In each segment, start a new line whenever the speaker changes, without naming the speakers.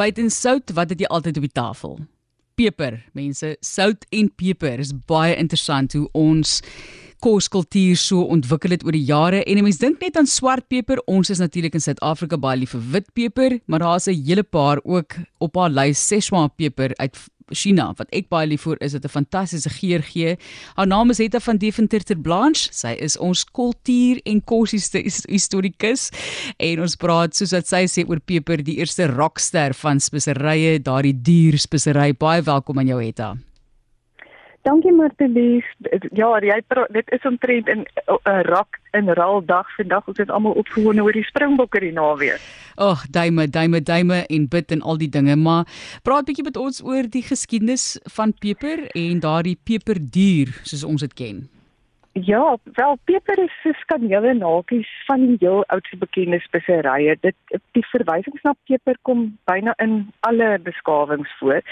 buiten sout, wat het jy altyd op die tafel? Peper, mense, sout en peper is baie interessant hoe ons koskultuur so ontwikkel het oor die jare en mense dink net aan swart peper. Ons is natuurlik in Suid-Afrika baie lief vir wit peper, maar daar's 'n hele paar ook op haar lys Szechuan peper uit China wat ek baie lief vir is dit 'n fantastiese geur gee. Haar naam is Hetta van Deventer ter Blanche. Sy is ons kultuur en koshistorikus en ons praat soos wat sy sê oor peper, die eerste rockster van speserye, daardie duur spesery. Baie welkom aan jou Hetta.
Dankie Martelies. Ja, jy dit is omtrent 'n rak in rol dag vandag. Ons het almal opgewonde oor die Springbokke die naweek.
Ag, oh, duime, duime, duime en bid en al die dinge, maar praat bietjie met ons oor die geskiedenis van peper en daardie peperduur soos ons dit ken.
Ja, wel peper is so skanele naakies van die heel oudste bekende speserye. Dit die verwysings na peper kom byna in alle beskawings voor.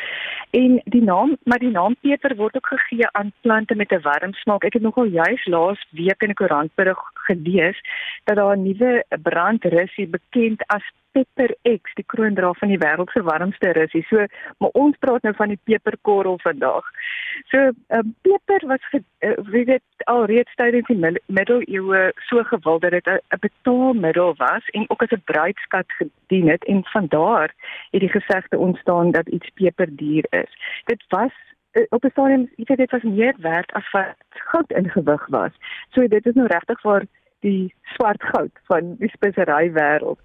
En die naam, maar die naam peper word ook gegee aan plante met 'n warm smaak. Ek het nogal juis laas week in 'n koerantberig gelees dat daar 'n nuwe brandrussie bekend as Pepper X, die kroondra van die wêreld se warmste rusie. So, maar ons praat nou van die peperkorrel vandag. So, um, peper was ge, uh, weet al reeds tydens die middeleeue so gewild dat dit 'n betaalmiddel was en ook as 'n bruidskat gedien het en van daar het die gesegde ontstaan dat iets peperduur is. Dit was uh, op 'n stadium, jy weet dit was meer werd as wat goud in gewig was. So dit is nou regtig vir die swart goud van die spesery wêreld.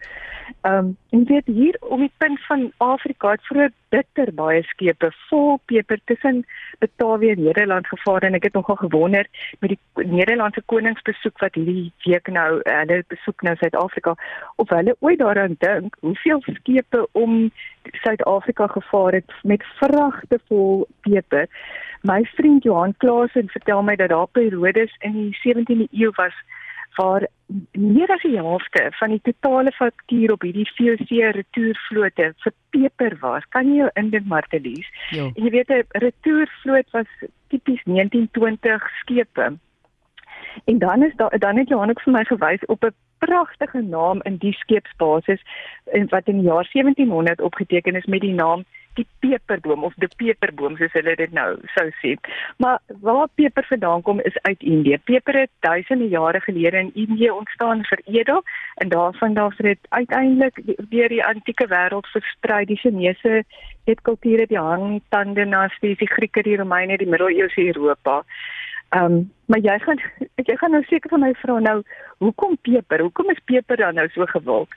Ehm um, en weet hier om die punt van Afrika het vroeër bitter baie skepe vol peper tussen Batavië en Nederland gevaar en ek het nogal gewonder met die Nederlandse koningsbesoek wat hierdie week nou hulle besoek nou Suid-Afrika of hulle ooit daaraan dink hoeveel skepe om Suid-Afrika gevaar het met vragte vol peper. My vriend Johan Klaasen vertel my dat daar periodes in die 17de eeu was waar meer as die helfte van die totale faktuur op hierdie VOC retourvlote vir peper was. Kan jy jou indink Martelies? Ja. Jy weet 'n retourvloot was tipies 1920 skepe. En dan is daar dan het Johan ook vir my gewys op 'n pragtige naam in die skeepsbasis wat in die jaar 1700 opgeteken is met die naam die peperboom of die peperboom soos hulle dit nou sou sê. Maar waar peper vandaan kom is uit Indië. Peper het duisende jare gelede in Indië ontstaan veredel en daarvan daar's dit uiteindelik deur die antieke wêreld versprei. Die Chinese het kulture die Han tande na die Grieke, die Romeine, die Middeleeuse Europa. Ehm um, maar jy gaan jy gaan nou seker van my vra nou hoekom peper? Hoekom is peper dan nou so gewild?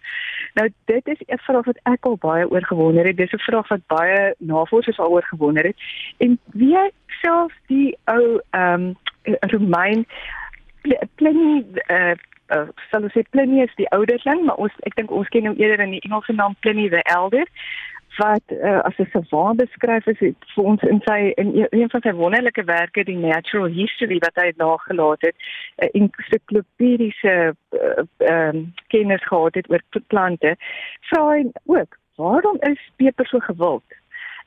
Nou dit is 'n vraag wat ek al baie oor gewonder het. Dis 'n vraag wat baie navorsers al oor gewonder het. En wie self die ou ehm um, Romein Pliny eh uh, sal ons sê Pliny is die ouderling, maar ons ek dink ons ken hom eerder in die Engelse naam Pliny the Elder wat uh, as 'n savant beskryf is vir ons in sy in een van sy wonderlike werke die natural history wat hy nagelaat het 'n uh, ensiklopediese uh, um, kennis gehad het oor plante vra hy ook waarom is peper so gewild?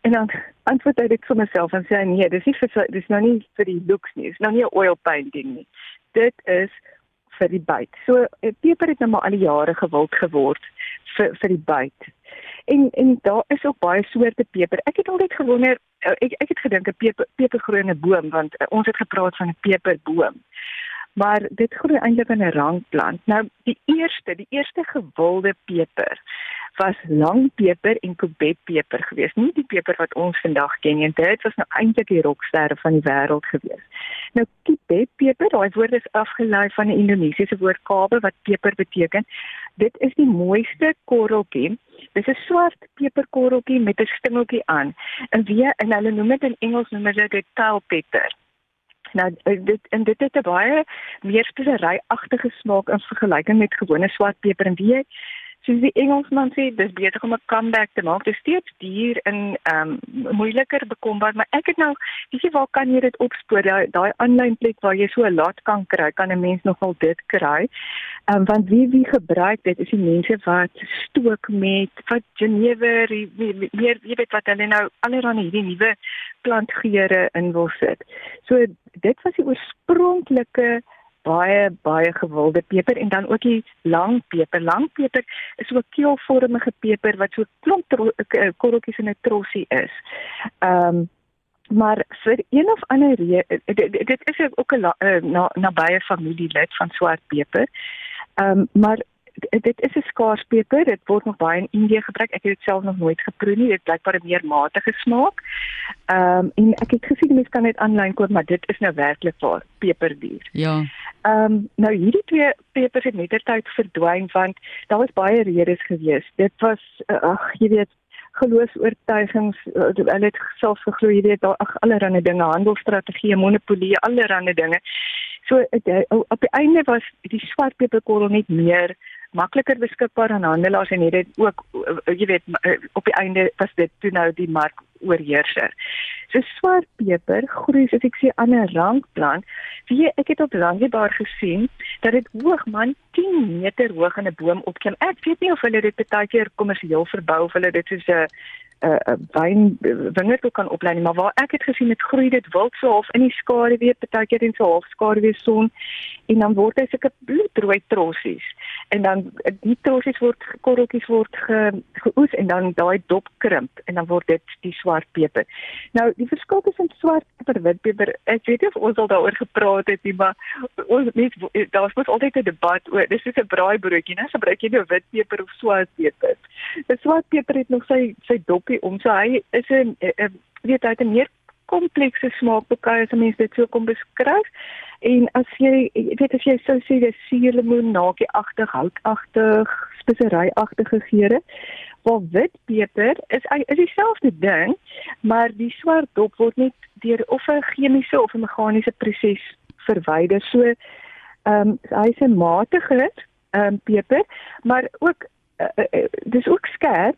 En dan antwoord hy dit vir myself en sê nee dis nie vir dis nou nie vir die looks nie dis nou nie 'n oil painting nie. Dit is vir die byt. So uh, peper het nou maar al die jare gewild geword vir vir die byt En en daar is ook baie soorte peper. Ek het altyd gewonder, eh, ek ek het gedink 'n peper pepergroene boom want uh, ons het gepraat van 'n peperboom. Maar dit groei eintlik in 'n rankplant. Nou die eerste, die eerste gewilde peper was langpeper en kubetpeper geweest. Nie die peper wat ons vandag ken nie. Dit was nou eintlik die rocksterre van die wêreld geweest. Nou kubetpeper, daai woord is afgelei van 'n Indonesiese woord kabe wat peper beteken. Dit is die mooiste korreltjie. Dit is 'n swart peperkorreltjie met 'n stingeltjie aan. En wie en hulle noem dit in Engels noem hulle dit tail pepper. Nou dit en dit het 'n baie meer speseryagtige smaak in vergelyking met gewone swart peper en wie soos die Engelsman sê, dis beter om 'n comeback te maak. Dit is steeds duur en ehm um, moeiliker bekombaar, maar ek het nou, weet jy waar kan jy dit opspoor? Daai daai aanlyn plek waar jy so 'n lot kan kry, kan 'n mens nogal dit kry. Ehm um, want wie wie gebruik dit is die mense wat stook met wat jenever, meer jy weet wat hulle nou allerlei hierdie nuwe plantgeure in wil sit. So dit was die oorspronklike baie baie gewilde peper en dan ook die lang peper. Lang peper is 'n keelvormige peper wat so klomp eh, korreltjies in 'n trossie is. Ehm um, maar vir een of ander rede dit, dit is ook 'n na nabye familielid van swart peper. Ehm um, maar dit is 'n skaars peper. Dit word nog baie in Indië gebruik. Ek het dit self nog nooit geproe nie. Dit blyk baie meer matige smaak. Ehm um, en ek het gesien mense kan dit aanlyn koop, maar dit is nou werklik waar peperduur.
Ja.
Ehm um, nou hierdie twee pepers het mettertyd verdwyn want daar was baie redes gewees. Dit was uh, ag, jy weet geloofs-oortuigings uh, hulle het self geglo jy weet daar ag allerlei dinge handelsstrategieë monopolie allerlei dinge so uh, op die einde was die swart peperkorrel net meer makliker beskikbaar aan handelaars en dit ook jy weet op die einde was dit toe nou die mark oorheerser. So swart peper groei soos ek sê aan 'n rankplant. Wie ek het op Zanzibar gesien dat dit hoog man 10 meter hoog in 'n boom opklim. Ek weet nie of hulle dit baie keer kommersieel verbou of hulle dit soos 'n uh, wyn wingerd ook kan oplei nie, maar waar ek het gesien dit groei dit wild so half in die skaduwee, partykeer in so half skaduwee son en dan word hy sulke bloedrooi trossies. En dan die trossies word korreltjies word ge, geoes en dan daai dop krimp en dan word dit die swart peper. Nou die verskil tussen swart peper en wit peper, ek weet nie of ons al daaroor gepraat het nie, maar ons net daar's mos altyd 'n debat oor dis soos 'n braaibroodjie, né? Gebruik jy nou wit peper of swart peper? Die swart peper het nog sy sy dop koffie om. So hy is 'n weet hy het 'n meer komplekse smaakbekry as mense dit sou kon beskryf. En as jy weet as jy sou sê dis suurlemoen, nakie-agtig, houtagtig, spesery-agtige geure, waar wit peper is is dieselfde ding, maar die swart dop word net deur of 'n chemiese of 'n meganiese proses verwyder. So ehm um, hy's 'n matige ehm um, peper, maar ook uh, uh, dis ook skerp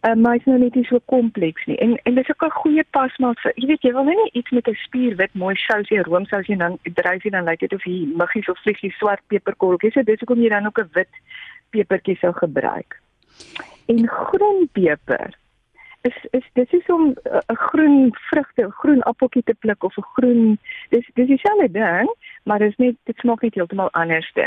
uh, maar is nou net nie so kompleks nie. En en dis ook 'n goeie pasmaak vir jy weet jy wil nou nie iets met 'n spierwit mooi sousie roomsous en dan dryf jy dan lyk dit of jy muggies of vliegies swart peperkorreltjies. So dis hoekom jy dan ook 'n wit pepertjie sou gebruik. En groen peper is is dis is om 'n uh, groen vrugte, groen appeltjie te pluk of 'n groen dis dis dieselfde ding, maar dit is net dit smaak net heeltemal anders te.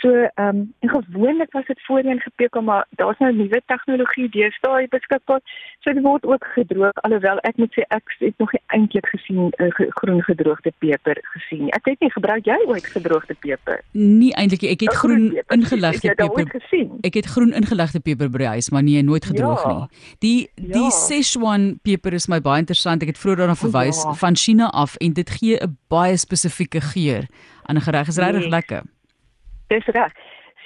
So ehm um, gewoonlik was dit voorheen gepekel, maar daar's nou nuwe tegnologie deesdae beskikbaar. So dit word ook gedroog alhoewel ek moet sê ek het nog nie eintlik gesien uh, ge, groen gedroogde peper gesien. Ek het nie gebruik jy ooit gedroogde peper?
Nie eintlik ek het groen ingelegde peper gesien. Ek het groen ingelegde peper by die huis, maar nie nooit gedroog ja. nie. Die die ja. Szechuan peper is my baie interessant. Ek het vroeër daarna verwys ja. van China af en dit gee 'n baie spesifieke geur aan 'n gereg. Is regtig nee. lekker.
Dis reg.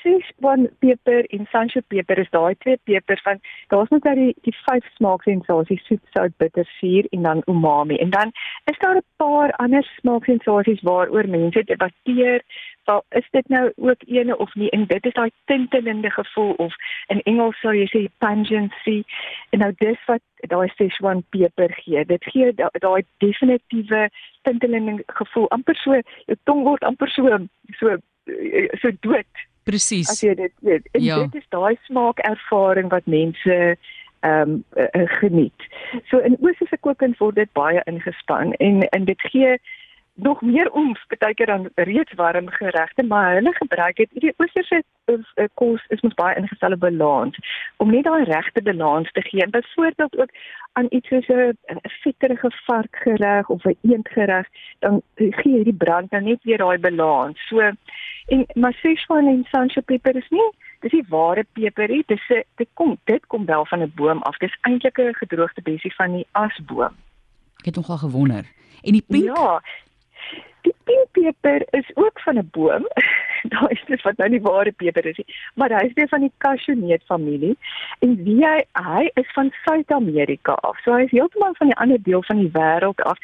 Szechuan peper en Sancho peper is daai twee pepers van daar's net daai die, die vyf smaaksensasies soet, sout, bitter, suur en dan umami. En dan is daar 'n paar ander smaaksensasies waaroor mense debatteer. Sal is dit nou ook ene of nie en dit is daai tintelende gevoel of in Engels sou jy sê pungency. En nou dis wat daai Szechuan peper gee. Dit gee daai definitiewe tintelende gevoel amper so jou tong word amper so so so dood
presies
as jy dit weet. En ja. dit is daai smaakervaring wat mense ehm um, uh, geniet. So in oosiese kookkuns word dit baie ingespan en en dit gee nog meer oomf baie keer dan reeds warm geregte maar hulle gebruik dit die oosterse uh, kos is mos baie ingestel op balans. Om net daai regte balans te gee byvoorbeeld ook aan iets soos 'n vetterige varkgereg of 'n eendgereg dan gee hierdie brand nou net weer daai balans. So en maar Szechuan en Sancho pepper is nie dis die ware peper hier dis dit kom dit kom wel van 'n boom af. Dis eintlik 'n gedroogde besie van die asboom.
Ek het nogal gewonder. En die pink?
Ja Die pinkpeper is ook van 'n boom. Daar is dit wat nou nie ware peper is nie, maar hy is weer van die cashew familie en wie hy hy is van Suid-Amerika af. So hy is heeltemal van die ander deel van die wêreld af.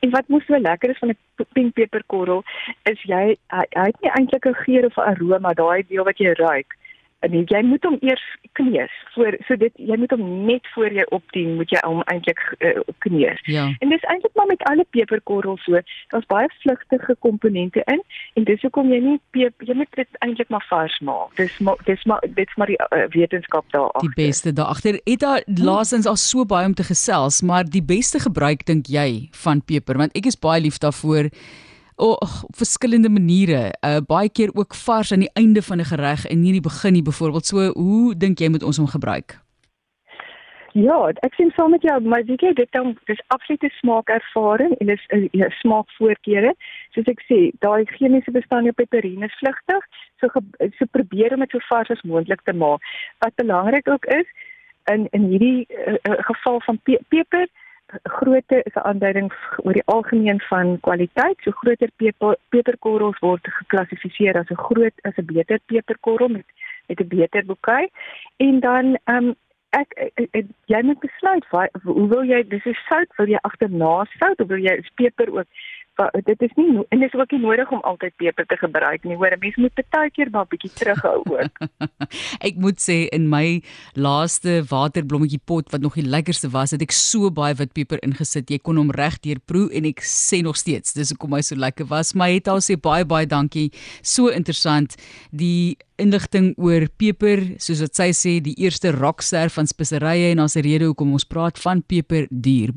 En wat moes so lekker is van 'n pinkpeperkorrel is jy hy, hy het nie eintlik 'n geur of aroma daai deel wat jy ruik nee, jy moet hom eers kneus voor so dit jy moet hom net voor jy opdien moet jy hom eintlik uh, kneus.
Ja.
En dis eintlik maar met alle peperkorrels so. Daar's baie vlugtige komponente in en dis hoekom jy nie peper jy moet dit eintlik maar vars maak. Dis maar dis maar dit's maar die uh, wetenskap daar agter.
Die beste daar agter. Het daar laasens al so baie om te gesels, maar die beste gebruik dink jy van peper want ek is baie lief daarvoor oh, op verskillende maniere. Uh baie keer ook vars aan die einde van 'n gereg en nie in die begin nie byvoorbeeld. So hoe dink jy moet ons hom gebruik?
Ja, ek sien saam met jou, maar weet jy dit dan dis absolute smaakervaring en dis 'n uh, smaakvoorkeure. Soos ek sê, daai chemiese bestande op peperine is vlugtig, so so probeer om dit so vars as moontlik te maak. Wat belangrik ook is in in hierdie uh, geval van pe peper grootte is 'n aanduiding oor die algemeen van kwaliteit. So groter peper, peperkorrels word geklassifiseer as 'n groot as 'n beter peperkorrel met met 'n beter bouquet. En dan ehm um, ek, ek, ek jy moet besluit wat hoe wil jy dis is sout wil jy agterna sout of wil jy peper ook dit is nie en dit is ook nie nodig om altyd peper te gebruik nie. Hoor, 'n mens moet baie keer maar 'n bietjie terughou ook.
ek moet sê in my laaste waterblommetjie pot wat nog die lekkerste was, het ek so baie wit peper ingesit. Jy kon hom reg deurproe en ek sê nog steeds, dis hoekom hy so lekker was. Maar het al sê baie baie dankie. So interessant die inligting oor peper, soos wat sy sê, die eerste rockster van speserye en ons rede hoekom ons praat van peper duur.